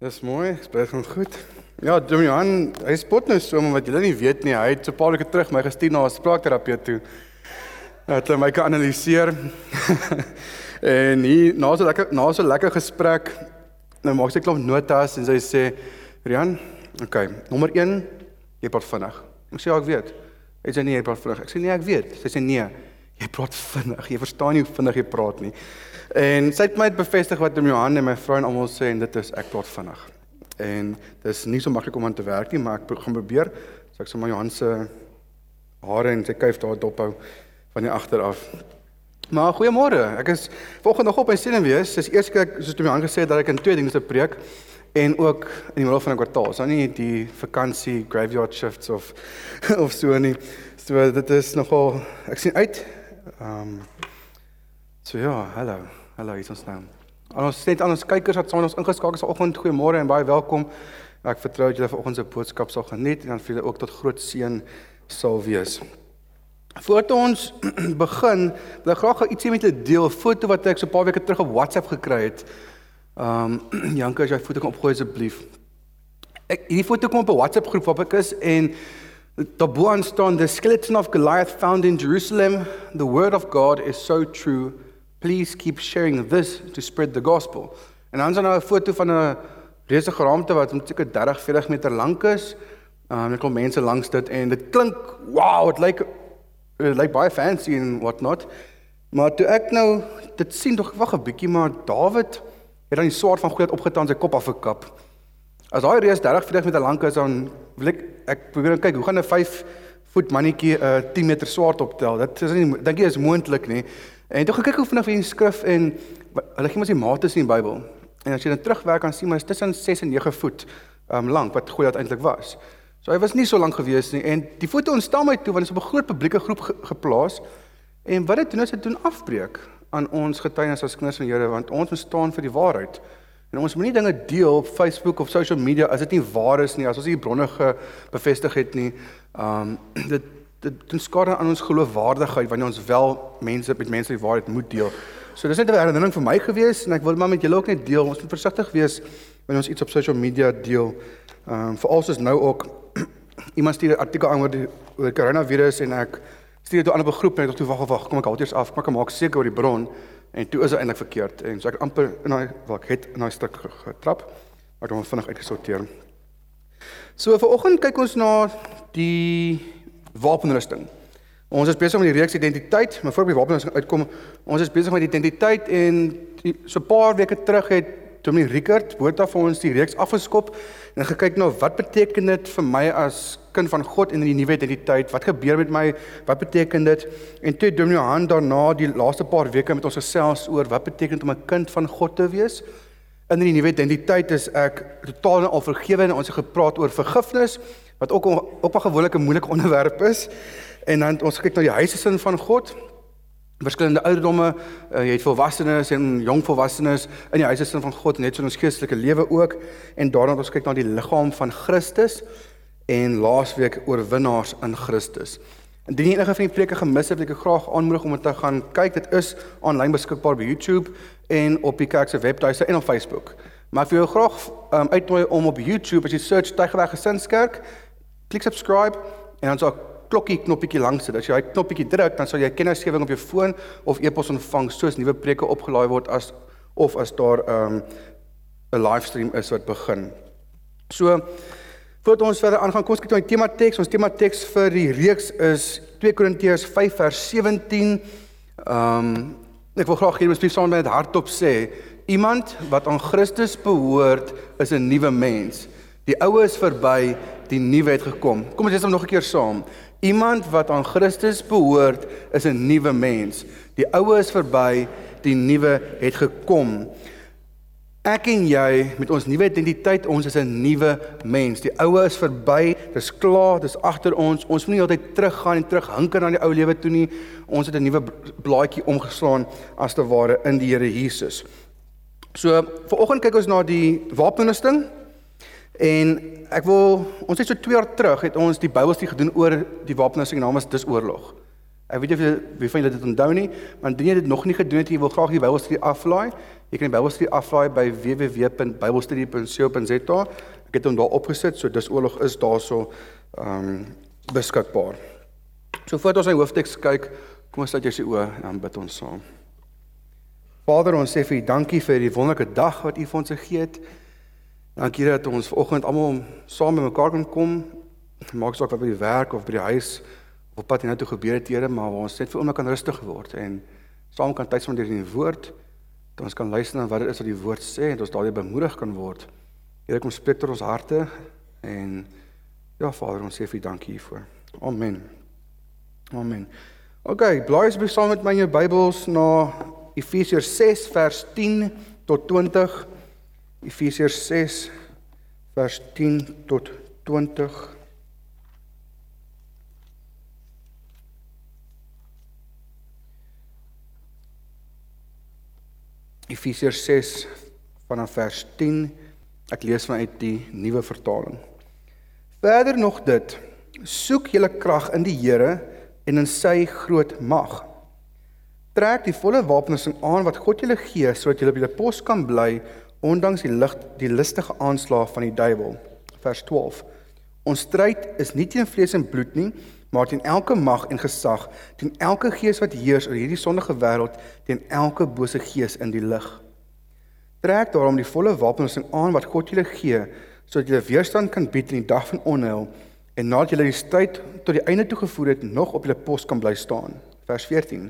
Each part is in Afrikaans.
Dis mooi, bly gaan goed. Ja, Dom Johan, hy spot nou so maar wat julle nie weet nie. Hy het so 'n paar weke terug my gestuur na 'n spraakterapeut toe. Dat hy my kan analiseer. en hier na so lekker na so lekker gesprek, nou maak sy klop notas en sy sê, "Rian, okay, nommer 1, jy praat vinnig." Ek sê, "Ja, ek weet." Hy sê, "Nee, jy praat vinnig." Ek sê, "Nee, ek weet." Sy sê, "Nee, jy praat vinnig. Jy verstaan nie hoe vinnig jy praat nie." En sy het my bevestig wat Dom Johan en my vrou en almal sê en dit is ek praat vinnig. En dis nie so maklik om aan te werk nie, maar ek gaan probeer. So ek sê maar Johan se hare en sy kuif daar dophou van die agter af. Maar goeiemôre. Ek is volgende nog op my sien en wees. Dis eers kyk soos Dom Johan gesê dat ek in twee dinge se preek en ook in die middel van 'n kwartaal. So nie die vakansie graveyard shifts of of so nie. So dit is nogal ek sien uit. Ehm um, So ja, hallo. Hallo, hier is ons nou. Al ons net aan ons kykers wat saam ons ingeskakel is vanoggend, goeiemôre en baie welkom. Ek vertrou dat julle vanoggend se boodskap sal geniet en dan vir julle ook tot groot seën sal wees. Voordat ons begin, wil ek graag ietsie met julle deel, foto wat ek so 'n paar weke terug op WhatsApp gekry het. Ehm um, Janke, as jy foto kan opgooi asseblief. Ek hierdie foto kom op 'n WhatsApp groep waar ek is en daarbo staan the skeleton of Goliath found in Jerusalem. The word of God is so true. Please keep sharing this to spread the gospel. En dan is daar nou 'n foto van 'n reuse geraamte wat omtrent 30, 40 meter lank is. Um, ek kom mense langs dit en dit klink wow, dit lyk dit lyk baie fancy en what not. Maar toe ek nou dit sien tog wag 'n bietjie maar Dawid het dan die swaard van Goliat opgetaan sy kop afgekap. As daai reus 30, 40 meter lank is dan wil ek ek probeer kyk hoe gaan 'n 5 voet mannetjie 'n uh, 10 meter swaard optel. Dit is nie dink jy is moontlik nie. En toe gekyk hoe vinnig in die skrif en hulle gee ons die mate in die Bybel. En as jy dan terugwerk kan sien maar is tussen 6 en 9 voet um lank wat Goliat eintlik was. So hy was nie so lank gewees nie en die foto ontstaan my toe want dit is op 'n groot publieke groep ge geplaas. En wat dit doen is dit doen afbreek aan ons getuienis as kinders van die Here want ons moet staan vir die waarheid. En ons moenie dinge deel op Facebook of social media as dit nie waar is nie, as ons nie bronne bevestig het nie. Um dit dit doen skade aan ons geloofwaardigheid wanneer ons wel mense met mense die waarheid moet deel. So dis net 'n herinnering vir my gewees en ek wil maar met julle ook net deel. Ons moet versigtig wees wanneer ons iets op social media deel. Ehm um, veral soos nou ook iemand stuur 'n artikel aan oor die oor koronavirus en ek stuur dit aan 'n groep en ek dink toe wag wag kom ek hou eers af, kom ek maak seker oor die bron en toe is dit eintlik verkeerd en so ek amper in daai wat ek het in daai stuk getrap. Maar ek het hom vinnig uitgesorteer. So vir oggend kyk ons na die wapenrusting. Ons is besig met die reeks identiteit, maar voor op die wapenrusting uitkom, ons is besig met identiteit en so 'n paar weke terug het Tommy Rickert Botha vir ons die reeks afgeskop en gekyk na nou, wat beteken dit vir my as kind van God in die nuwe identiteit? Wat gebeur met my? Wat beteken dit? En toe Domino Han daarna die laaste paar weke met ons gesels oor wat beteken dit om 'n kind van God te wees? In die nuwe identiteit is ek totaal en al vergewe en ons het gepraat oor vergifnis wat ook op 'n moeilike onderwerp is. En dan ons kyk na die huisesin van God. Verskillende ouderdomme, uh, jy het volwassenes en jong volwassenes in die huisesin van God, net so in ons geestelike lewe ook. En daarna ons kyk na die liggaam van Christus en laasweek oorwinnaars in Christus. Indien jy enige van die preke gemis het, wil ek graag aanmoedig om dit te gaan kyk. Dit is aanlyn beskikbaar by YouTube en op die kerk se webtuiste en op Facebook. Maar ek wil jou graag um, uitnooi om op YouTube as jy search Tygerberg Gesinskerk klik subscribe en dan 'n klokkie knoppie langs dit. As jy daai knoppie druk, dan sal jy kennisgewing op jou foon of e-pos ontvang soos nuwe preke opgelaai word as of as daar 'n um, 'n livestream is wat begin. So voordat ons verder aangaan, kom ons kyk na die tema teks. Ons tema teks vir die reeks is 2 Korintiërs 5 vers 17. Ehm um, ek wil graag hê jy moet saam met hardop sê, iemand wat aan Christus behoort, is 'n nuwe mens. Die ou is verby, die nuwe het gekom. Kom ons lees hom nog 'n keer saam. Iemand wat aan Christus behoort, is 'n nuwe mens. Die ou is verby, die nuwe het gekom. Ek en jy met ons nuwe identiteit, ons is 'n nuwe mens. Die ou is verby, dis klaar, dis agter ons. Ons moet nie altyd teruggaan en terughinker na die ou lewe toe nie. Ons het 'n nuwe blaadjie omgeslaan as te ware in die Here Jesus. So, vanoggend kyk ons na die wapenrusting. En ek wil ons het so 2 jaar terug het ons die Bybelstudie gedoen oor die wapenrusting naam is dis oorlog. Ek weet nie of wie van julle dit onthou nie, maar indien jy dit nog nie gedoen het, jy wil graag die Bybelstudie aflaai, jy kan die Bybelstudie aflaai by www.bybelstudie.co.za. Ek het hom daar opgesit, so dis oorlog is daarso ehm um, beskikbaar. So voordat ons na die hoofteks kyk, kom ons sluit jou se oë en dan bid ons saam. Vader, ons sê vir U dankie vir die wonderlike dag wat U vir ons gegee het. Dankie dat ons vanoggend almal saam by mekaar kan kom. Maak saak wat by die werk of by die huis op pad hiernatoe gebeur het, Here, maar waar ons net vir oomblik kan rustig word en saam kan tyd spandeer in die woord, dat ons kan luister na wat dit is wat die woord sê en ons daardie bemoedig kan word. Here, kom spreek tot ons harte en ja, Vader, ons sê vir dankie hiervoor. Amen. Amen. OK, blaai asseblief saam met my in jou Bybels na Efesiërs 6 vers 10 tot 20. Efesiërs 6 vers 10 tot 20. Efesiërs 6 vanaf vers 10. Ek lees vanuit die nuwe vertaling. Verder nog dit: Soek julle krag in die Here en in sy groot mag. Trek die volle wapenrusting aan wat God julle gee sodat julle op julle pos kan bly ondanks die lig die listige aanslag van die duiwel. Vers 12. Ons stryd is nie teen vlees en bloed nie, maar teen elke mag en gesag, teen elke gees wat heers oor hierdie sondige wêreld, teen elke bose gees in die lig. Trek daarom die volle wapenrusting aan wat God julle gee, sodat julle weerstand kan bied in die dag van onheil en nadat julle die stryd tot die einde toe gevoer het, nog op julle pos kan bly staan. Vers 14.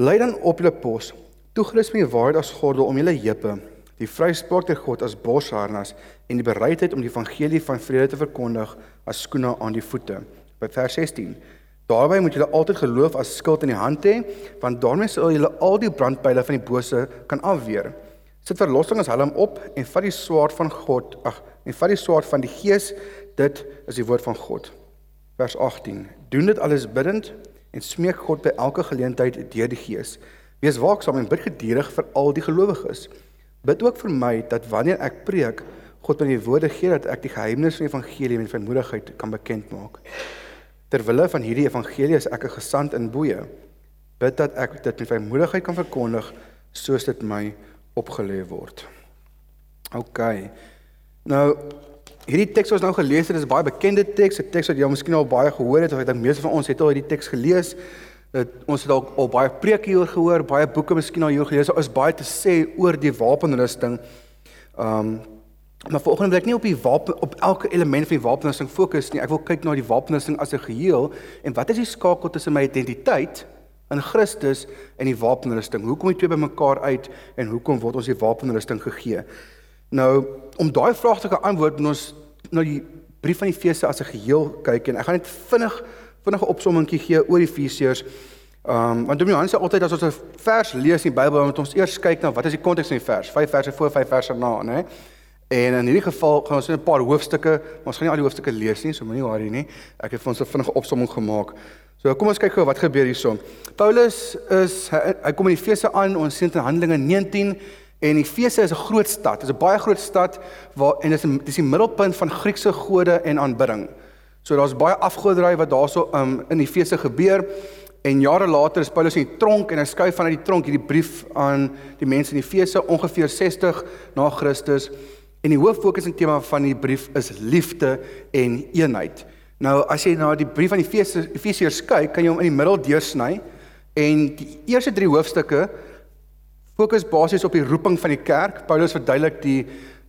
Bly dan op julle pos, toegerus met die waarheid as gordel om julle heupe, die vryspraak ter God as borsharnas en die bereidheid om die evangelie van vrede te verkondig as skoene aan die voete by vers 16. Daarby moet julle altyd geloof as skild in die hand hê, want daarmee sal julle al die brandpyle van die bose kan afweer. Sit verlossing as helm op en vat die swaard van God, ag, en vat die swaard van die Gees, dit is die woord van God. Vers 18. Doen dit alles bidtend en smeek God by elke geleentheid deur die Gees. Wees waaksaam en bid geduldig vir al die gelowiges. Bid ook vir my dat wanneer ek preek, God my die woorde gee dat ek die geheimnis van die evangelie met vermoedigheid kan bekend maak. Ter wille van hierdie evangelie is ek 'n gesant in boeye. Bid dat ek dit met vrymoedigheid kan verkondig soos dit my opgelê word. OK. Nou hierdie teks wat ons nou gelees het, is baie bekende teks, 'n teks wat jy miskien al baie gehoor het of ek dink meeste van ons het al hierdie teks gelees. Dat ons het al, al baie preke hieroor gehoor, baie boeke miskien al hieroor gelees. Daar is baie te sê oor die wapenrusting. Um Maar vanoggend wil ek nie op die wapen op elke element van die wapenrusting fokus nie. Ek wil kyk na die wapenrusting as 'n geheel en wat is die skakel tussen my identiteit in Christus en die wapenrusting? Hoe kom die twee bymekaar uit en hoekom word ons die wapenrusting gegee? Nou, om daai vraag te kan antwoord, moet ons na die brief van Efese as 'n geheel kyk en ek gaan net vinnig vinnige opsommingkie gee oor Efesiërs. Ehm um, want Dominee sê altyd as ons 'n vers lees in die Bybel, moet ons eers kyk na wat is die konteks van die vers? 5 verse voor, 5 verse na, né? Nee? En in hierdie geval gaan ons net 'n paar hoofstukke, ons gaan nie al die hoofstukke lees nie, so moenie worry nie. Ek het vir ons 'n vinnige opsomming gemaak. So kom ons kyk gou wat gebeur hierson. Paulus is hy, hy kom in Efese aan, ons sien in Handelinge 19 en Efese is 'n groot stad. Dit is 'n baie groot stad waar en dit is dis die middelpunt van Griekse gode en aanbidding. So daar's baie afgoderry wat daarso um, in Efese gebeur. En jare later is Paulus in die tronk en hy skryf vanuit die tronk hierdie brief aan die mense in Efese ongeveer 60 na Christus. En die hooffokus en tema van die brief is liefde en eenheid. Nou as jy na die brief aan die Efesiërs kyk, kan jy hom in die middel deursny en die eerste 3 hoofstukke fokus basies op die roeping van die kerk. Paulus verduidelik die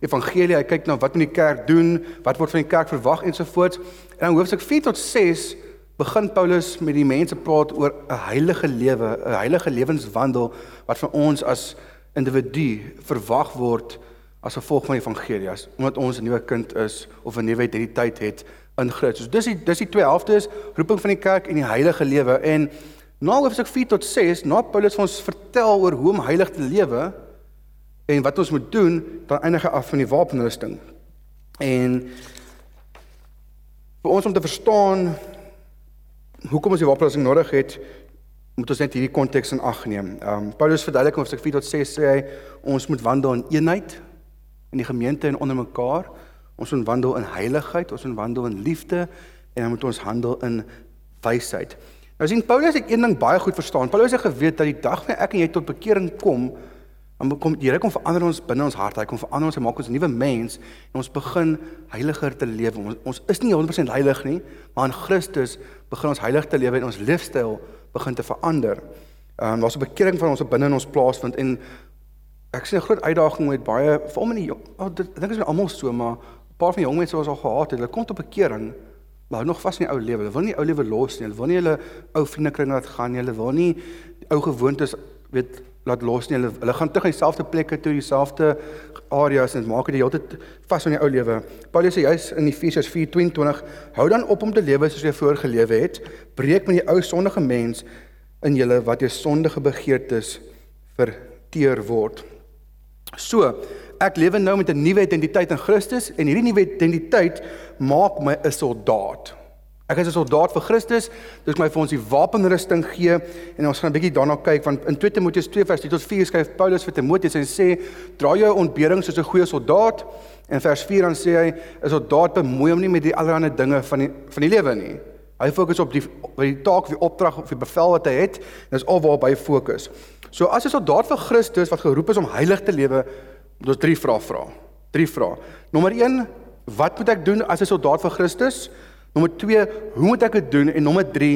evangelie, hy kyk na wat moet die kerk doen, wat word van die kerk verwag ensovoorts. En dan hoofstuk 4 tot 6 begin Paulus met die mense praat oor 'n heilige lewe, 'n heilige lewenswandel wat van ons as individu verwag word as gevolg van die evangelie as omdat ons 'n nuwe kind is of 'n nuwe identiteit het in Christus. Dis die dis die twee helftes, roeping van die kerk en die heilige lewe. En na hoofstuk 4 tot 6, na Paulus vir ons vertel oor hoe om heilig te lewe en wat ons moet doen, dan eindig af van die wapenrusting. En vir ons om te verstaan hoekom ons die wapenrusting nodig het, moet ons net hierdie konteks in ag neem. Ehm um, Paulus verduidelik in hoofstuk 4 tot 6 sê hy ons moet wandel in eenheid in die gemeente en onder mekaar. Ons moet wandel in heiligheid, ons moet wandel in liefde en dan moet ons handel in wysheid. Nou sien Paulus het een ding baie goed verstaan. Paulus het geweet dat die dag wanneer ek en jy tot bekering kom, dan kom die Here kom verander ons binne ons hart. Hy kom verander ons en maak ons 'n nuwe mens en ons begin heiliger te lewe. Ons, ons is nie 100% heilig nie, maar in Christus begin ons heilig te lewe en ons leefstyl begin te verander. Ehm um, daar's 'n bekering van ons binne in ons plaasvind en ek sien 'n groot uitdaging met baie veral in die oh, dit, ek dink is almal so, maar 'n paar van die jong mense wat ons al gehad het, hulle kom tot bekering maar hou nog vas in die ou lewe. Hulle wil nie ou lewe los nie. Hulle wil nie hulle ou vriendekring laat gaan nie. Hulle wil nie ou gewoontes weet laat los nie. Hulle hulle gaan na dieselfde plekke toe, dieselfde areas en maak dit die hele tyd vas in die ou lewe. Paulus sê juis in Efesiërs 4:22, hou dan op om te lewe soos jy voor gelewe het. Breek met die ou sondige mens in julle wat jou sondige begeertes verteer word. So, ek lewe nou met 'n nuwe identiteit in Christus en hierdie nuwe identiteit maak my 'n soldaat. Ek is 'n soldaat vir Christus. Dis my vir ons die wapenrusting gee en ons gaan 'n bietjie daarna kyk want in 2 Timoteus 2 vers 3 tot 4 skryf Paulus vir Timoteus en sê dra jou ontbering soos 'n goeie soldaat en vers 4 dan sê hy 'n soldaat bemoei hom nie met die allerlei dinge van die van die lewe nie. Hy fokus op die op die taak of die opdrag of die bevel wat hy het. Dis al waarop hy fokus. So as 'n soldaat vir Christus wat geroep is om heilig te lewe, moet ons drie vrae vra. Drie vrae. Nommer 1, wat moet ek doen as 'n soldaat vir Christus? Nommer 2, hoe moet ek dit doen? En nommer 3,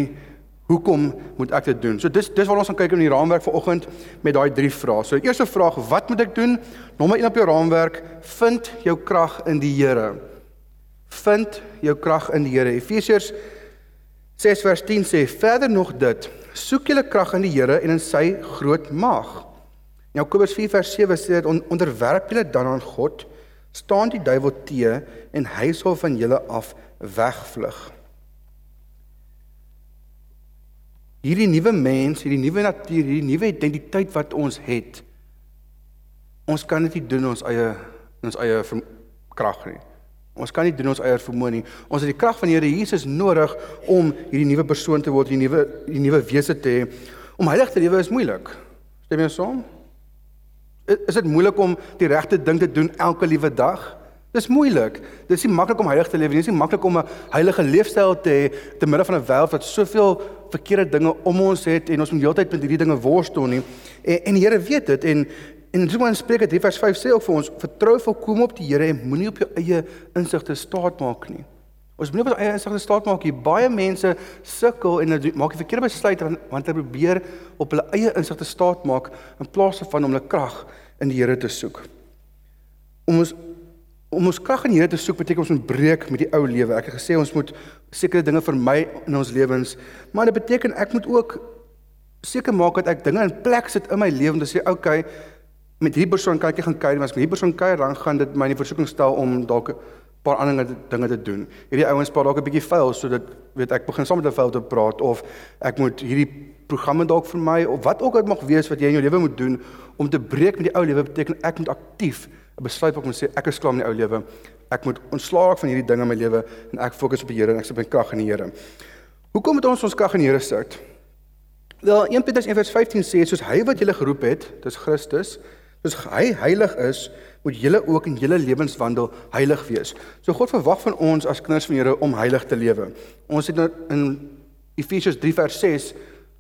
hoekom moet ek dit doen? So dis dis wat ons gaan kyk in die raamwerk vanoggend met daai drie vrae. So die eerste vraag, wat moet ek doen? Nommer 1 op jou raamwerk, vind jou krag in die Here. Vind jou krag in die Here. Efesiërs 6 vers 10 sê verder nog dit: Soek julle krag in die Here en in sy groot mag. Jakobus 4 vers 7 sê dit onderwerp julle dan aan God, staan die duiwel te en hy sal van julle af wegvlug. Hierdie nuwe mens, hierdie nuwe natuur, hierdie nuwe identiteit wat ons het. Ons kan dit nie doen ons eie ons eie krag nie. Ons kan nie doen ons eie vermoë nie. Ons het die krag van die Here Jesus nodig om hierdie nuwe persoon te word, hierdie nuwe die nuwe wese te hê. Om heilig te lewe is moeilik. Stem jy saam? Is dit moeilik om die regte ding te doen elke liewe dag? Dis moeilik. Dis nie maklik om heilig te leef nie. Dis nie maklik om 'n heilige leefstyl te hê te midde van 'n wêreld wat soveel verkeerde dinge om ons het en ons moet heeltyd met hierdie dinge worstel nie. En, en die Here weet dit en en so in Spreuke 3 vers 5 sê ook vir ons: "Vertrou volkom op die Here en moenie op jou eie insigte staat maak nie." Ons moet nie op ons eie insigte staat maak nie. Baie mense sukkel en maak die verkeerde besluit want hulle probeer op hulle eie insigte staat maak in plaas van om hulle krag in die Here te soek. Om ons om ons krag in die Here te soek beteken ons moet breek met die ou lewe. Ek het gesê ons moet sekere dinge vermy in ons lewens, maar dit beteken ek moet ook seker maak dat ek dinge in plek sit in my lewe om te sê, "Oké, okay, met hierdie persoon kan ek gaan kuier, maar as met hierdie persoon kuier, dan gaan dit my in versoeking stel om dalk paar ander dinge te doen. Hierdie ouens praat dalk 'n bietjie vuil sodat weet ek begin saam met hulle vuil te praat of ek moet hierdie programme dalk vir my of wat ook al mag wees wat jy in jou lewe moet doen om te breek met die ou lewe beteken ek moet aktief 'n besluit maak om te sê ek is klaar met die ou lewe. Ek moet ontslaa raak van hierdie dinge in my lewe en ek fokus op die Here en ek sit my krag in die Here. Hoekom moet ons ons krag in die Here sit? Wel 1 Petrus 1:15 sê soos hy wat julle geroep het, dis Christus, soos hy heilig is, moet julle ook in julle lewenswandel heilig wees. So God verwag van ons as kinders van die Here om heilig te lewe. Ons het nou in Efesiërs 3 vers 6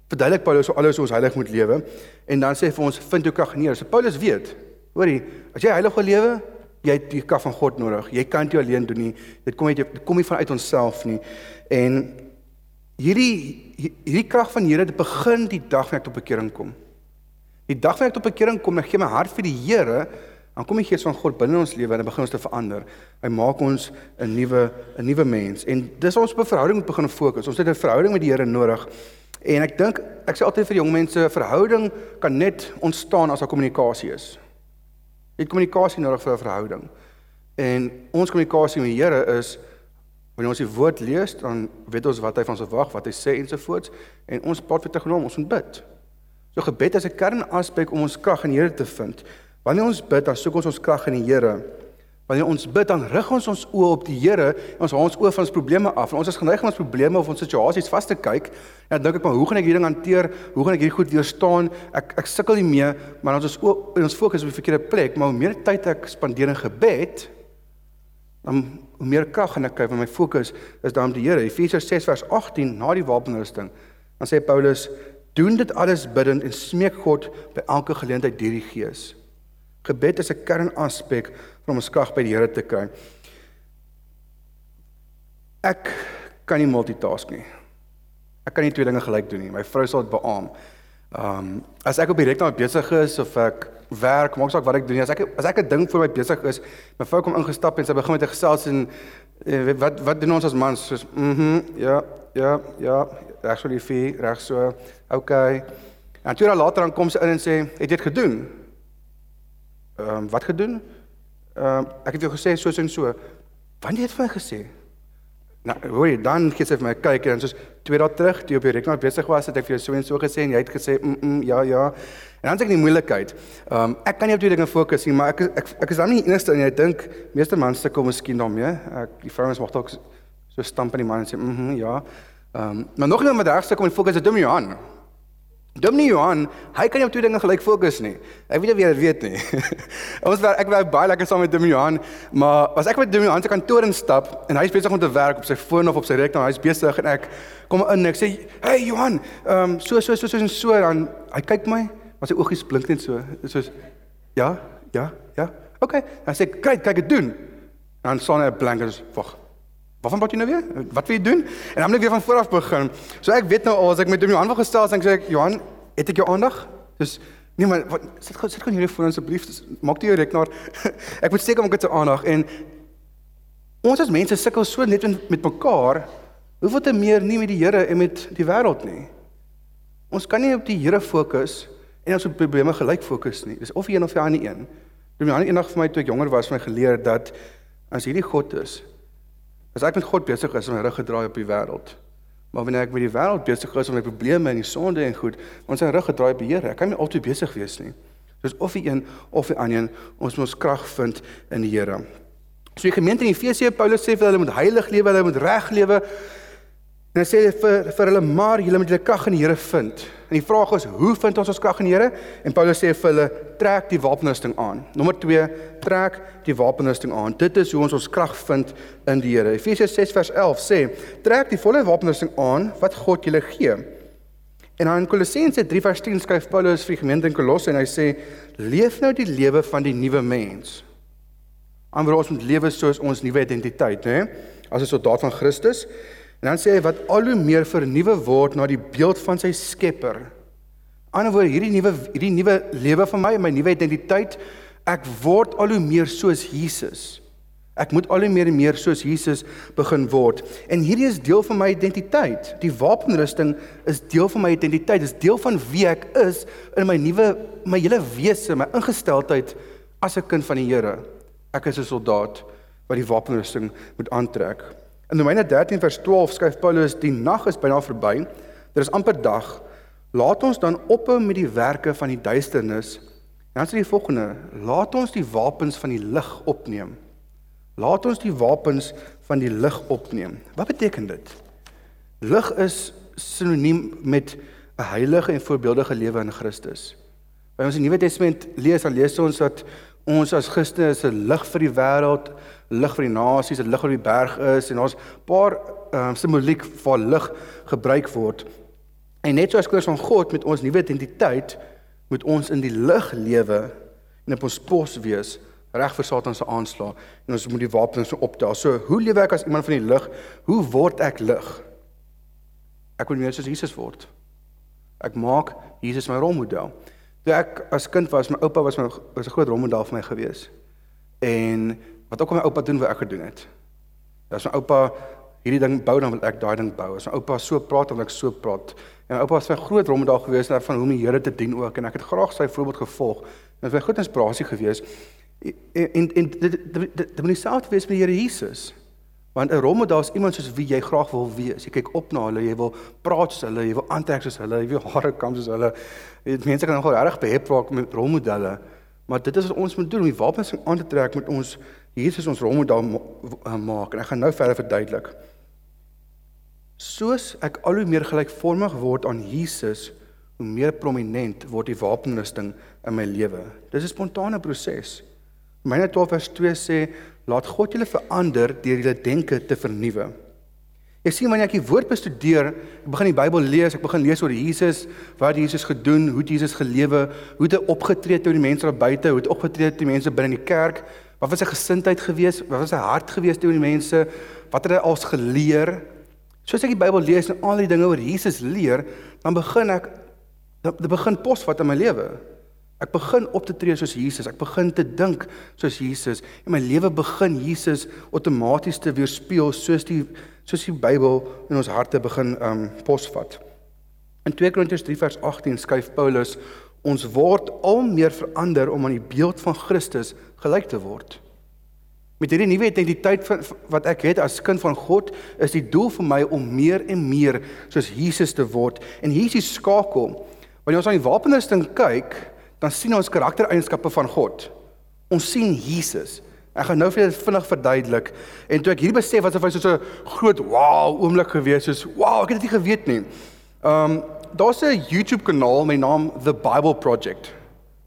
verduidelik Paulus hoe alles ons heilig moet lewe en dan sê vir ons vind jou krag neer. So Paulus weet, hoorie, as jy heilig wil lewe, jy het die krag van God nodig. Jy kan dit alleen doen nie. Dit kom uit dit kom nie vanuit onsself nie. En hierdie hierdie krag van Here het begin die dag wanneer ek tot bekering kom. Die dag wanneer ek tot bekering kom, ek gee my hart vir die Here dan kom die gees van God binne ons lewe en hy begin ons te verander. Hy maak ons 'n nuwe 'n nuwe mens. En dis ons op 'n verhouding moet begin fokus. Ons het 'n verhouding met die Here nodig. En ek dink ek sê altyd vir jong mense, verhouding kan net ontstaan as daar kommunikasie is. Jy het kommunikasie nodig vir 'n verhouding. En ons kommunikasie met die Here is wanneer ons die woord lees, dan weet ons wat hy van ons verwag, wat hy sê ensovoorts en ons praat weer teenoor hom, ons moet bid. So gebed is 'n kernaspek om ons krag in die Here te vind. Wanneer ons bid, dan soek ons ons krag in die Here. Wanneer ons bid, dan rig ons ons oë op die Here en ons hou ons oë van ons probleme af. En ons is geneig om ons probleme of ons situasies vas te kyk. En dan dink ek maar, hoe gaan ek hierdie ding hanteer? Hoe gaan ek hierdie goed weerstaan? Ek ek sukkel nie mee, maar ons is oop en ons fokus op die verkeerde plek. Maar hoe meer tyd ek spandeer in gebed, dan hoe meer krag gaan ek kry want my fokus is daar op die Here. Efesiërs 6 vers 18 na die wapenrusting Dan sê Paulus: "Doen dit alles bidtend en smeek God by elke geleentheid deur die Gees." Gebed is 'n kernaspek om ons krag by die Here te kry. Ek kan nie multitask nie. Ek kan nie twee dinge gelyk doen nie. My vrou sal dit beamoen. Ehm um, as ek op die rekenaar besig is of ek werk, maak saak wat ek doen. As ek as ek 'n ding voor my besig is, my vrou kom ingestap en sy begin met 'n gesels en eh, wat wat doen ons as mans? Soos mhm, mm ja, ja, ja, so liefie, reg so. Okay. En toe later dan kom sy in en sê, "Het jy dit gedoen?" Ehm um, wat gedoen? Ehm uh, ek het jou gesê so en so. Wanneer het jy vir my gesê? Nou, hoor jy, dan gee sy vir my kyk en soos twee dae terug, toe op die rekenaar besig was, het ek vir jou so en so gesê en jy het gesê, "Mm, mm ja, ja." En dan sê ek nie moeilikheid. Ehm um, ek kan nie op twee dinge fokus nie, maar ek ek ek is dan nie enigste en jy dink meeste mans sukkel miskien daarmee. Ek die vrouens mag dalk so stamp in die man en sê, "Mhm, mm ja." Ehm um, maar nog iemand wat reg sukkel met fokus is Dom Johan. Dominee Johan, hy kan nie op twee dinge gelyk fokus nie. Ek weet nie jy dit weet nie. Ons werk ek werk baie lekker saam met Dominee Johan, maar as ek met Dominee Johan se kantoor instap en hy is besig om te werk op sy foon of op sy rekenaar, hy's besig en ek kom in en ek sê, "Hey Johan, ehm um, so so so so en so dan hy kyk my, maar sy oogies blink net so. Dit is so ja, ja, ja. OK. Dan sê ek, "Kyk, kyk dit doen." Dan staan hy blank en sê, "Wag." Waarvan praat jy nou weer? Wat wil jy doen? En dan moet ek weer van voor af begin. So ek weet nou al as ek met hom Johan wil gestel, dan sê ek Johan, het ek jou aandag? Dis nee maar wat sit gou sit gou hierdie foon asseblief. Maak dit jou rekenaar. ek moet seker maak dit se aandag en ons as mense sukkel so net met mekaar. Hoeveel te meer nie met die Here en met die wêreld nie. Ons kan nie op die Here fokus en ons op probleme gelyk fokus nie. Dis of een of die ander een. Toe my ander eendag vir my toe ek jonger was, my geleer dat as hierdie God is, As ek met God besig is om my rug gedraai op die wêreld. Maar wanneer ek met die wêreld besig is om my probleme en die sonde en goed, ons sy rug gedraai op die Here. Ek kan nie altyd besig wees nie. Dis of die een of die ander, ons moet ons krag vind in die Here. So die gemeente in Efesië Paulus sê vir hulle moet heilig lewe, hulle moet reg lewe. En hy sê vir vir hulle maar julle moet julle krag in die Here vind. En die vraag is, hoe vind ons ons krag in die Here? En Paulus sê vir hulle, trek die wapenrusting aan. Nommer 2, trek die wapenrusting aan. Dit is hoe ons ons krag vind in die Here. Efesiërs 6 vers 11 sê, trek die volle wapenrusting aan wat God julle gee. En dan in Kolossense 3 vers 10 skryf Paulus vir die gemeente in Kolosse en hy sê, leef nou die lewe van die nuwe mens. Anders ons moet lewe soos ons nuwe identiteit, né? As 'n soldaat van Christus. En dan sê hy wat al hoe meer vernuwe word na die beeld van sy Skepper. Anderswoorde hierdie nuwe hierdie nuwe lewe van my, my nuwe identiteit, ek word al hoe meer soos Jesus. Ek moet al hoe meer en meer soos Jesus begin word. En hierdie is deel van my identiteit. Die wapenrusting is deel van my identiteit. Dit is deel van wie ek is in my nuwe my hele wese, my ingesteldheid as 'n kind van die Here. Ek is 'n soldaat wat die wapenrusting moet aantrek. In Romeine 13 vers 12 skryf Paulus: "Die nag is byna verby. Dit is amper dag. Laat ons dan ophou met die werke van die duisternis." Dan sê die volgende: "Laat ons die wapens van die lig opneem." Laat ons die wapens van die lig opneem. Wat beteken dit? Lig is sinoniem met 'n heilige en voorbeeldige lewe in Christus. By ons Nuwe Testament lees dan lees ons dat ons as Christene is 'n lig vir die wêreld, lig vir die nasies, 'n lig op die berg is en ons paar um, simboliek vir lig gebruik word. En net soos kinders van God met ons nuwe identiteit moet ons in die lig lewe en op ons pos wees reg vir Satan se aanslag en ons moet die wapens optel. So, hoe lewe ek as iemand van die lig? Hoe word ek lig? Ek wil meer soos Jesus word. Ek maak Jesus my rolmodel. Toe ek as kind was, my oupa was my was 'n groot rolmodel vir my gewees. En wat ook al my oupa doen wat ek gedoen het. As my oupa hierdie ding bou dan wil ek daai ding bou. As my oupa so praat dan wil ek so praat. En my oupa was 'n groot rolmodel gewees van hoe om die Here te dien ook en ek het graag sy voorbeeld gevolg. Dit was 'n groot inspirasie gewees. En en, en dit dit moet dieselfde wees met die Here Jesus. Want 'n rolmodel is iemand soos wie jy graag wil wees. Jy kyk op na hulle, jy wil praat soos hulle, jy wil aantrek soos hulle, jy wil hare kam soos hulle. Dit mense kan nogal reg behep raak met rolmodelle. Maar dit is wat ons moet doen om die wapens aan te trek met ons Jesus ons rolmodel eh, maak. En ek gaan nou verder verduidelik. Soos ek al hoe meer gelykvormig word aan Jesus, hoe meer prominent word die wapenrusting in my lewe. Dis 'n spontane proses. Myne 12 vers 2 sê Laat God julle verander deur julle denke te vernuwe. Jy sien wanneer ek die woord bestudeer, ek begin die Bybel lees, ek begin lees oor Jesus, wat Jesus gedoen, hoe Jesus gelewe, hoe hy opgetree het teenoor die mense daar buite, hoe hy opgetree het teenoor mense binne in die kerk, wat was sy gesindheid geweest, wat was sy hart geweest teenoor die mense, wat het hy als geleer? Soos ek die Bybel lees en al die dinge oor Jesus leer, dan begin ek dan begin posvat in my lewe. Ek begin op te tree soos Jesus. Ek begin te dink soos Jesus. En my lewe begin Jesus outomaties te weerspieël soos die soos die Bybel in ons harte begin um posvat. In 2 Korintiërs 3 vers 18 skryf Paulus ons word al meer verander om aan die beeld van Christus gelyk te word. Met hierdie nuwe identiteit van wat ek het as kind van God, is die doel vir my om meer en meer soos Jesus te word. En hier is die skakel. Wanneer ons aan die wapenrusting kyk, dan sien ons karaktereienskappe van God. Ons sien Jesus. Ek gaan nou vir julle vinnig verduidelik. En toe ek hier besef wat asof hy so 'n groot wow oomblik gewees soos wow, ek het dit nie geweet nie. Um daar's 'n YouTube kanaal met naam The Bible Project.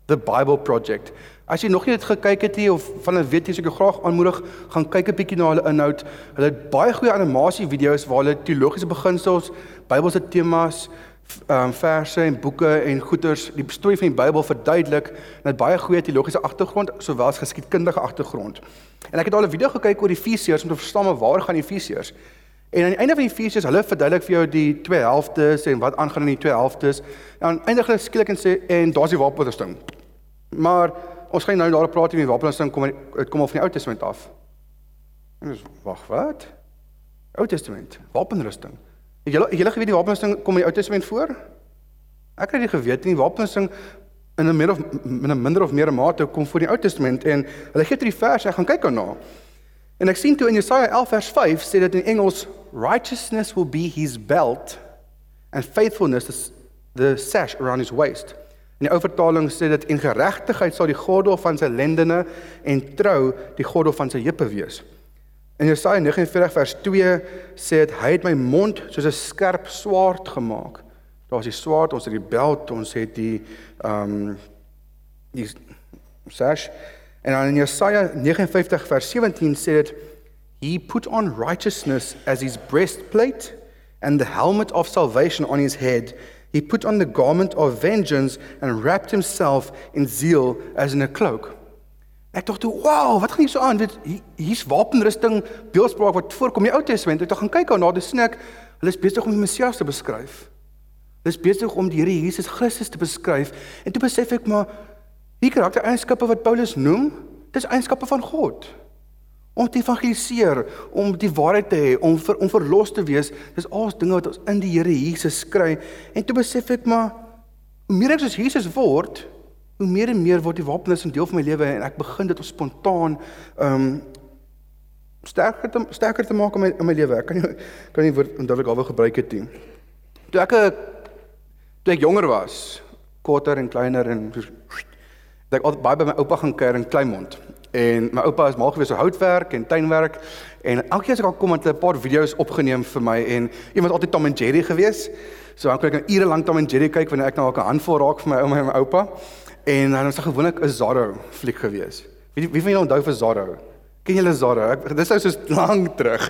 The Bible Project. As jy nog nie dit gekyk het nie of van hulle weet jy seker graag aanmoedig, gaan kyk 'n bietjie na hulle inhoud. Hulle het baie goeie animasie video's waar hulle teologiese beginsels, Bybelse temas, um, verse en boeke en goeters die storie van die Bybel verduidelik en het baie goeie teologiese agtergrond sowel as geskiedkundige agtergrond. En ek het al 'n video gekyk oor Efesiërs om te verstaan waar gaan Efesiërs. En aan die einde van Efesiërs, hulle verduidelik vir jou die twee helftes en wat aangaan in die twee helftes. En aan eindig hulle skielik en sê en daar's die wapenrusting. Maar ons gaan nou daarop praat oor die wapenrusting kom dit kom af van die Ou Testament af. En dis wag, wat? Ou Testament, wapenrusting. Het julle julle geweet die wapenrusting kom in die Ou Testament voor? Ek het nie geweet nie. Wapenrusting in 'n meer of in 'n minder of meer mate kom voor die Ou Testament en hulle gee drie verse, ek gaan kyk daarna. En ek sien toe in Jesaja 11 vers 5 sê dit in Engels righteousness will be his belt and faithfulness is the sash around his waist. In die ou vertaling sê dit en geregtigheid sal die gordel van sy lendene en trou die gordel van sy heupe wees. In Jesaja 49 vers 2 sê dit hy het my mond soos 'n skerp swaard gemaak. Daar's die swaard, ons het die beld, ons het die ehm um, die sash. En dan in Jesaja 59 vers 17 sê dit he put on righteousness as his breastplate and the helmet of salvation on his head. He put on the garment of vengeance and wrapped himself in zeal as in a cloak. Ek dink toe, "Wow, wat gaan hier so aan? Dit hier's wapenrusting, beeldspraak wat voorkom in die Ou Testament. Ek gaan kyk daarna, dis sien ek hulle is besig om die Messias te beskryf. Hulle is besig om die Here Jesus Christus te beskryf. En toe besef ek maar die karaktereienskappe wat Paulus noem, dis eienskappe van God. Om te evangeliseer, om die waarheid te hê, om vir om verlos te wees, dis al dinge wat ons in die Here Jesus kry. En toe besef ek maar hoe meer ek soos Jesus word, hoe meer en meer word die wapenis 'n deel van my lewe en ek begin dit op spontaan ehm um, sterker te sterker te maak in my in my lewe. Ek kan nie kan nie woord onthou ek alweer gebruik het nie. Toe ek toe ek jonger was, korter en kleiner en ek altyd baie by my oupa gaan kuier in Kleinmond. En my oupa is mal gewees op houtwerk en tuinwerk en elke keer as ek al kom het hy 'n paar video's opgeneem vir my en iemand altyd Tom en Jerry gewees. So dan kon ek nou ure lank Tom en Jerry kyk wanneer ek nou 'n handvol raak vir my ouma en my oupa. En dan was dit gewoonlik 'n Zorro fliek gewees. Wie wie van julle onthou vir Zorro? Ken julle Zorro? Ek dis nou so lank terug.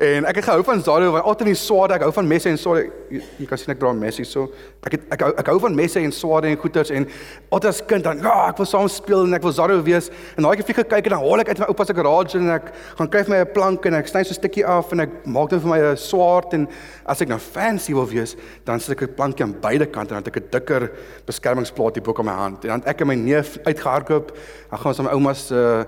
En ek het gehou van Zorro want altyd die swaarde, ek hou van messe en swaarde. Jy, jy kan sien ek dra messe so. Ek het, ek hou, ek hou van messe en swaarde en goeters en altyd as kind dan ja, ek wil saam speel en ek wil Zorro wees. En daai keer gekyk en dan haal ek uit my oupa se garage en ek gaan kyk vir my 'n plank en ek sny so 'n stukkie af en ek maak dit vir my 'n swaard en as ek nou fancy wil wees, dan sit ek 'n plankie aan beide kante en dan het ek 'n dikker beskermingsplaat hier bo op my hand. En dan ek en my neef uitgehardloop. Dan gaan ons aan my ouma se uh,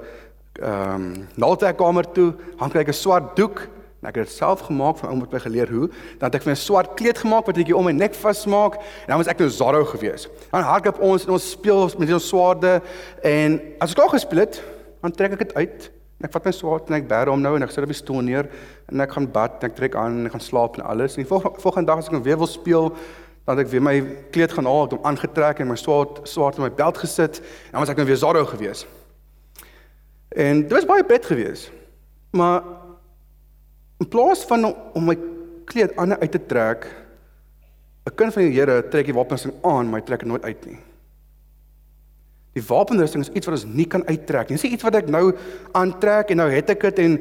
ehm um, naaltrekkamer toe, kry ek 'n swart doek en ek het dit self gemaak van ouma het my geleer hoe. Dan het ek vir 'n swart kleed gemaak wat ek om my nek vasmaak en dan was ek nou Zorro gewees. Dan hardloop ons en ons speel met ons swaarde en as ek klaar gespeel het, dan trek ek dit uit. En ek vat my swaard en ek bær hom nou en ek sit op die stoel neer en ek gaan bad en ek trek aan en ek gaan slaap en alles. En die volgende, volgende dag as ek nou weer wil speel, dan ek weer my kleed gaan haal, ek het hom aangetrek en my swaard swaard in my beld gesit en dan was ek nou weer Zorro gewees. En dit was baie pret geweest. Maar in plaas van om my kleed aan uit te trek, 'n kind van die Here trek die wapens aan, maar hy trek dit nooit uit nie. Die wapenrusting is iets wat ons nie kan uittrek nie. Dis nie iets wat ek nou aantrek en nou het ek dit en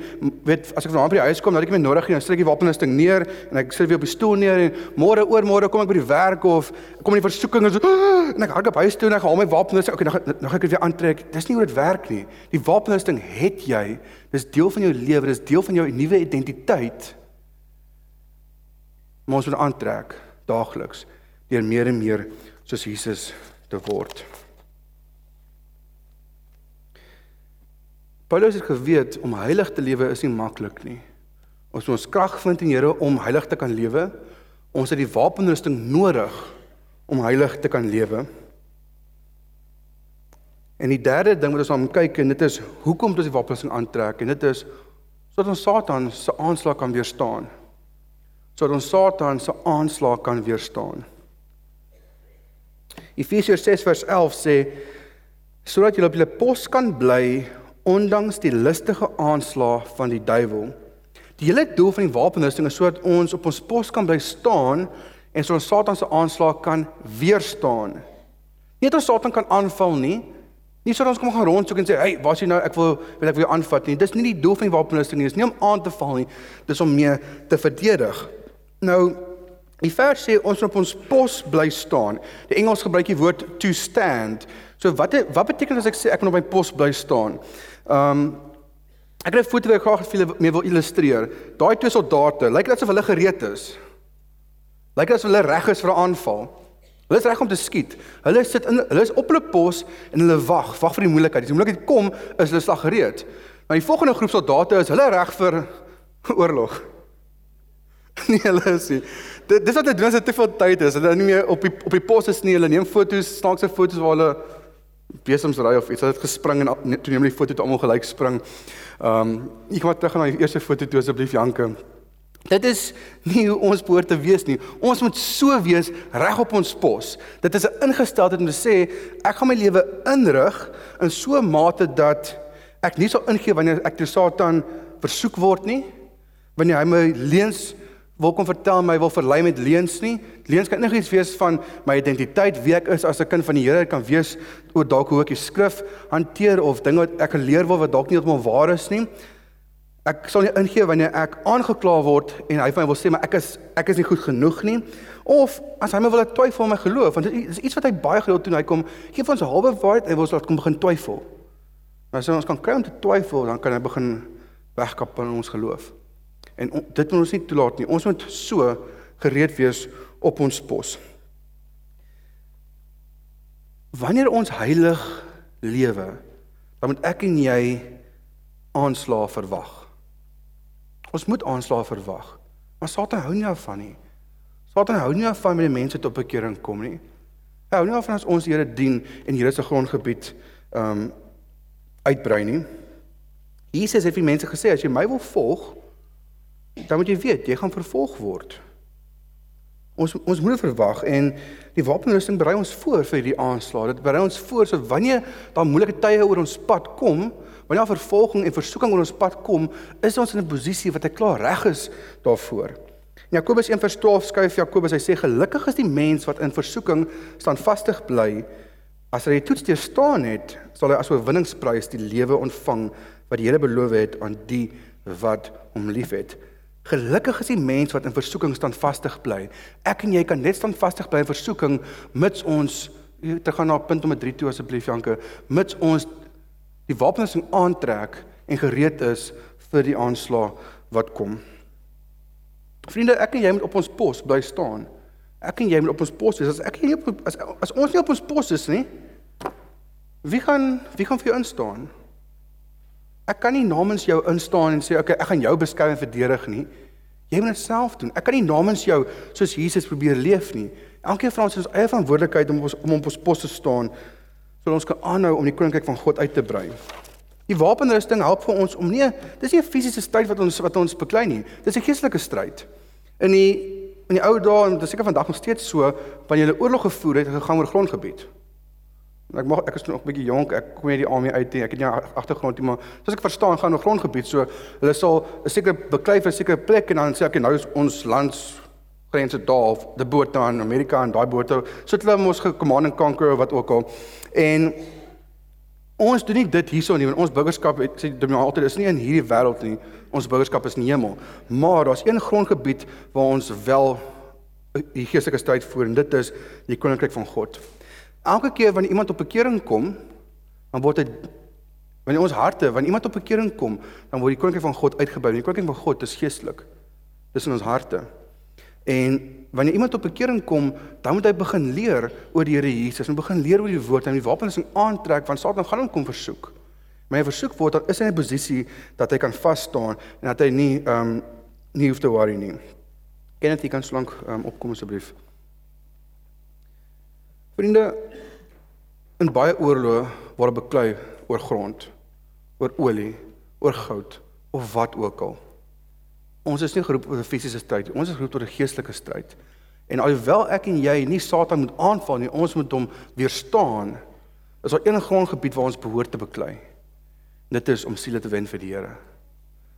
weet as ek vanaand by die huis kom, dan het ek my nodig en dan sit ek die wapenrusting neer en ek sit weer op die stoel neer en môre oor môre kom ek by die werk of kom in die versoeking en so en ek hardop huis toe en ek haal my wapenrusting. Okay, nou nou gaan ek dit weer aantrek. Dis nie hoe dit werk nie. Die wapenrusting het jy. Dis deel van jou lewe, dis deel van jou nuwe identiteit. Maar ons moet aantrek daagliks deur meer en meer soos Jesus te word. Paulus het geweet om heilig te lewe is nie maklik nie. Ons moet ons krag vind in Here om heilig te kan lewe. Ons het die wapenrusting nodig om heilig te kan lewe. En die derde ding wat ons aan kyk en dit is hoekom ons die wapenrusting aantrek en dit is sodat ons Satan se aanslag kan weerstaan. Sodat ons Satan se aanslag kan weerstaan. Efesiërs 6 vers 11 sê sodat julle op julle pos kan bly ondanks die listige aanslae van die duiwel. Die hele doel van die wapenrusting is sodat ons op ons pos kan bly staan en ons Satan se aanslae kan weerstaan. Nie dat Satan kan aanval nie. Nie sodat ons kom gaan rondsoek en sê, "Hey, waar is jy nou? Ek wil wil ek wil jou aanvat nie." Dis nie die doel van die wapenrusting nie. Dis nie om aan te val nie. Dis om mee te verdedig. Nou Die vers sê ons moet op ons pos bly staan. Die Engels gebruik die woord to stand. So wat wat beteken as ek sê ek moet op my pos bly staan? Ehm um, ek het 'n foto wat ek graag julle mee wil illustreer. Daai twee soldate, lyk dit asof hulle gereed is. Lyk asof hulle reg is vir 'n aanval. Hulle is reg om te skiet. Hulle sit in hulle is op hulle pos en hulle wag, wag vir die moeilikheid. As die moeilikheid kom, is hulle slag gereed. Maar die volgende groep soldate is hulle reg vir oorlog. Nee, hulle is nie. Dit dis wat hulle doen as dit te veel tyd is. Hulle nie meer op die op die pos is nie. Hulle neem foto's, snaakse foto's waar hulle besemsry of iets. Hulle het gespring en toe neem hulle die foto toe almal gelyk spring. Ehm um, ek gaan terug na die eerste foto toe asseblief Janke. Dit is nie hoe ons behoort te wees nie. Ons moet so wees reg op ons pos. Dit is 'n ingesteldheid om te sê ek gaan my lewe inrig in so 'n mate dat ek nie sal ingee wanneer ek deur Satan versoek word nie. Wanneer hy my leuns wil kom vertel my wil verlei met leuns nie. Leuns kan enigiets wees van my identiteit, wie ek is as 'n kind van die Here, kan wees oor dalk hoe ek die skrif hanteer of dinge wat ek geleer word wat dalk nie heeltemal waar is nie. Ek sal nie ingee wanneer ek aangekla word en hy van my wil sê maar ek is ek is nie goed genoeg nie of as hy my wil twyfel my geloof want dit is iets wat hy baie gereeld doen hy kom gee vir ons 'n halwe waarheid en wil ons laat kom begin twyfel. Maar as ons kan kry om te twyfel dan kan hy begin wegkap in ons geloof. En dit moet ons nie toelaat nie. Ons moet so gereed wees op ons pos. Wanneer ons heilig lewe, dan moet ek en jy aanslae verwag. Ons moet aanslae verwag. Maar Satan hou nie daarvan nie. Satan hou nie daarvan wanneer mense tot bekering kom nie. Hy hou nie daarvan as ons die Here dien en Here se grondgebied ehm um, uitbrei nie. Jesus het vir mense gesê as jy my wil volg, dan moet jy weet jy gaan vervolg word. Ons ons moet verwag en die wapenrusting berei ons voor vir hierdie aanslag. Dit berei ons voor so wanneer daar moeilike tye oor ons pad kom, wanneer daar vervolging en versoeking oor ons pad kom, is ons in 'n posisie wat ek klaar reg is daarvoor. Jakobus 1:12 skryf Jakobus hy sê gelukkig is die mens wat in versoeking standvastig bly. As hy die toets deurstaan het, sal hy as oorwinningsprys die lewe ontvang wat die Here beloof het aan die wat hom liefhet. Gelukkig is die mens wat in versoeking standvastig bly. Ek en jy kan net standvastig bly in versoeking mits ons te gaan na punt nommer 3 toe asseblief Janke, mits ons die wapens aantrek en gereed is vir die aanslag wat kom. Vriende, ek en jy moet op ons pos bly staan. Ek en jy moet op ons pos wees. As ek nie op as as ons nie op ons pos is nie, wie gaan wie gaan vir jou instaan? Ek kan nie namens jou instaan en sê okay, ek gaan jou beskerm en verdedig nie. Jy moet dit self doen. Ek kan nie namens jou soos Jesus probeer leef nie. Elkeen van ons het ons eie verantwoordelikheid om ons om op ons pos te staan sodat ons kan aanhou om die koninkryk van God uit te brei. Die wapenrusting help vir ons om nie dis nie 'n fisiese stryd wat ons wat ons beklei nie. Dis 'n geestelike stryd. In die in die ou dae en dit is seker vandag nog steeds so, wanneer jy oorlog gevoer het, gegaan oor grondgebied. Ek mag ek is nog 'n bietjie jonk. Ek kom hier die army uit. Ek het nie agtergrond nie, maar soos ek verstaan gaan 'n grondgebied. So hulle sal 'n sekere beklei vir 'n sekere plek en dan sê ek nou is ons lands grense daar of die boot daar in Amerika en daai bote. So het hulle mos gecommand and conquer wat ook al. En Ons doen nie dit hierso nie, want ons burgerskap sê Dominee altyd is nie in hierdie wêreld nie. Ons burgerskap is in die hemel. Maar daar's een grondgebied waar ons wel die geestelike stryd voer en dit is die koninkryk van God. Elke keer wanneer iemand op bekering kom, dan word dit wanneer ons harte, wanneer iemand op bekering kom, dan word die koninkryk van God uitgebou. Die koninkryk van God is geestelik. Dis in ons harte. En wanneer iemand op bekering kom, dan moet hy begin leer oor die Here Jesus. Hy moet begin leer oor die woord en die wapens aantrek want Satan gaan hom kom versoek. Maar hy versoek word dan is hy in 'n posisie dat hy kan vas staan en dat hy nie ehm um, nie hoef te worry nie. Kenneth, jy kan slank um, opkom asseblief. Vriende, in baie oorloë word beklei oor grond, oor olie, oor goud of wat ook al. Ons is nie geroep tot 'n fisiese stryd nie. Ons is geroep tot 'n geestelike stryd. En alhoewel ek en jy nie Satan moet aanval nie, ons moet hom weerstaan. Is daar een grondgebied waar ons behoort te beklei. Dit is om siele te wen vir die Here.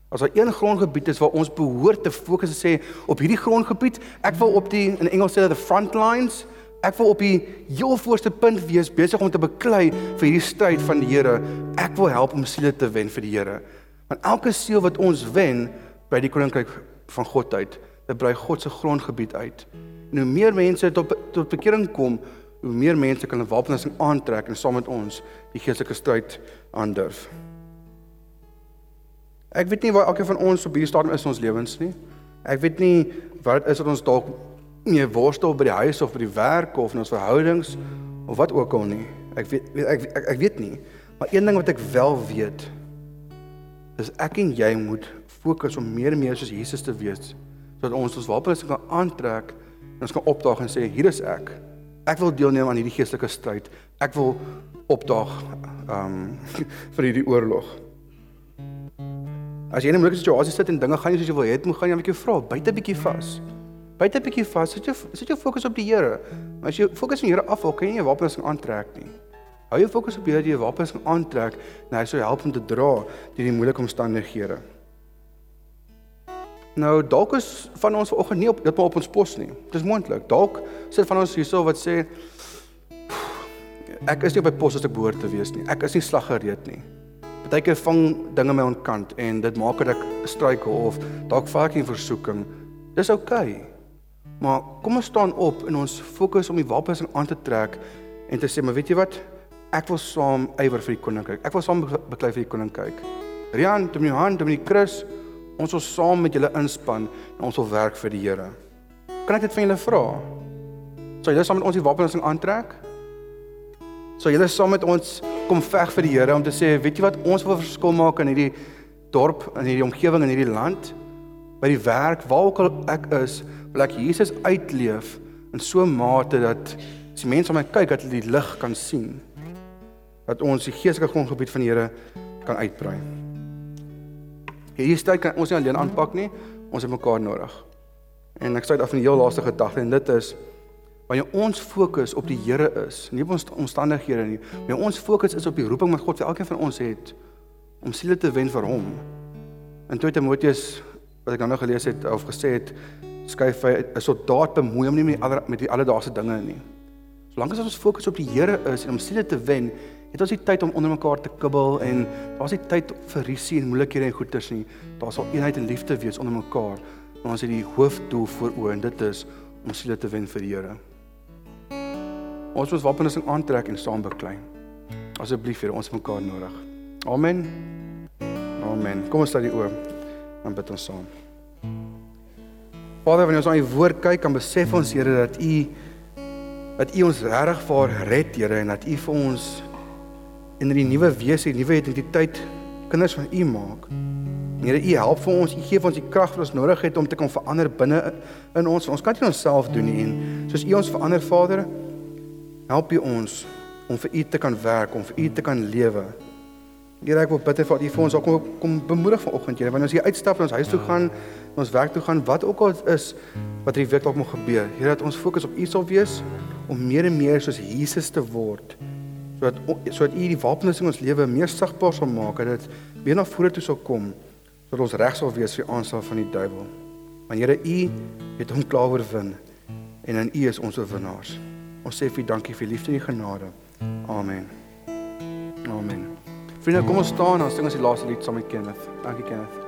As daar een grondgebied is waar ons behoort te fokus en sê op hierdie grondgebied, ek wil op die in Engels sê the front lines, ek wil op die heel voorste punt wees besig om te beklei vir hierdie stryd van die Here. Ek wil help om siele te wen vir die Here. Want elke siel wat ons wen, by die koninkryk van God uit. Dit brei God se grondgebied uit. En hoe meer mense tot tot bekering kom, hoe meer mense kan 'n wapenrusting aantrek en saam met ons die geestelike stryd aandurf. Ek weet nie waar elkeen van ons op hierdie stadium is in ons lewens nie. Ek weet nie wat is wat ons dalk mee worstel by die huis of by die werk of in ons verhoudings of wat ook al nie. Ek weet ek ek, ek weet nie. Maar een ding wat ek wel weet is ek en jy moet fokus om meer en meer soos Jesus te wees sodat ons ons wapens kan aantrek en ons kan opdaag en sê hier is ek. Ek wil deelneem aan hierdie geestelike stryd. Ek wil opdaag um vir hierdie oorlog. As jy in 'n moeilike situasie sit en dinge gaan nie soos jy wil hê, moet gaan jy 'n bietjie vra, byt 'n bietjie vas. Byt 'n bietjie vas. Sit jou sit jou fokus op die Here. As jy fokus op die Here af, kan jy nie jou wapens aantrek nie. Hou jou fokus op die Here, jy wapens aantrek en hy sal help om te dra deur die moeilike omstandighede. Nou dalk is van ons vanoggend nie op dit maar op ons pos nie. Dis moontlik. Dalk sit van ons hierso wat sê ek is nie op my pos as ek behoort te wees nie. Ek is nie slaggereed nie. Partykeer vang dinge my onkant en dit maak dat ek struikel of dalk vaak in versoeking. Dis oukei. Okay. Maar kom ons staan op en ons fokus om die wapens aan te trek en te sê, maar weet jy wat? Ek wil saam ywer vir die koninkryk. Ek wil saam beklei vir die koninkryk. Rian, Dominee Johan, Dominee Chris, Ons wil saam met julle inspann en ons wil werk vir die Here. Kan ek dit van julle vra? Sal julle saam met ons die wapensing aantrek? Sal julle saam met ons kom veg vir die Here om te sê, weet jy wat, ons wil verskil maak in hierdie dorp, in hierdie omgewing, in hierdie land, by die werk, waar ook al ek is, wil ek Jesus uitleef in so 'n mate dat as die mense om my kyk dat hulle die lig kan sien. Dat ons die geestelike grondgebied van die Here kan uitbrei. Hierdie tyd kan ons nie alleen aanpak nie. Ons het mekaar nodig. En ek sluit af met 'n heel laaste gedagte en dit is wanneer ons fokus op die Here is, nie op ons omstandighede nie. Wanneer ons fokus is op die roeping wat God vir elkeen van ons het om siele te wen vir hom. In 2 Timoteus wat ek nou nog gelees het of gesê het, skryf hy 'n soldaat bemoei hom nie met die alle met die alledaagse dinge nie. Solank as ons fokus op die Here is en om siele te wen, Het ons nie tyd om onder mekaar te kibbel en daar's nie tyd vir risie en moeilikhede en goeters nie. Daar sal eenheid en liefde wees onder mekaar. Maar ons het die hoofdoel voor oë en dit is om siele te wen vir die Here. Ons moet wapens aantrek en saam beklei. Asseblief vir ons mekaar nodig. Amen. Amen. Kom ons sluit die oë en bid ons saam. Vader, wanneer ons aan u woord kyk, kan besef ons Here dat u dat u ons regtig vir red, Here, en dat u vir ons in die nuwe wese, die nuwe identiteit kinders van U maak. Here, U help vir ons, U gee vir ons die krag wat ons nodig het om te kan verander binne in ons. Ons kan dit onsself doen nie en soos U ons verander, Vader, help U ons om vir U te kan werk, om vir U te kan lewe. Here, ek wil bid vir U vir ons kom kom bemoedig vanoggend, Here, wanneer ons hier uitstap en ons huis toe gaan, ons werk toe gaan, wat ook al is wat hierdie week dalk moet gebeur. Here, dat ons fokus op U sal wees om meer en meer soos Jesus te word sodat sodat u die wapens in ons lewe meer sigbaar sal maak dat dit weer na vore toe sal kom sodat ons reg sal wees vir die aanval van die duiwel. Want Here, u het hom klaar oorwin en in u is ons oorwinnaars. Ons sê vir dankie vir liefde en genade. Amen. Amen. Vriende, kom ons staan en ons sing ons die laaste lied saam met Kenneth. Dankie Kenneth.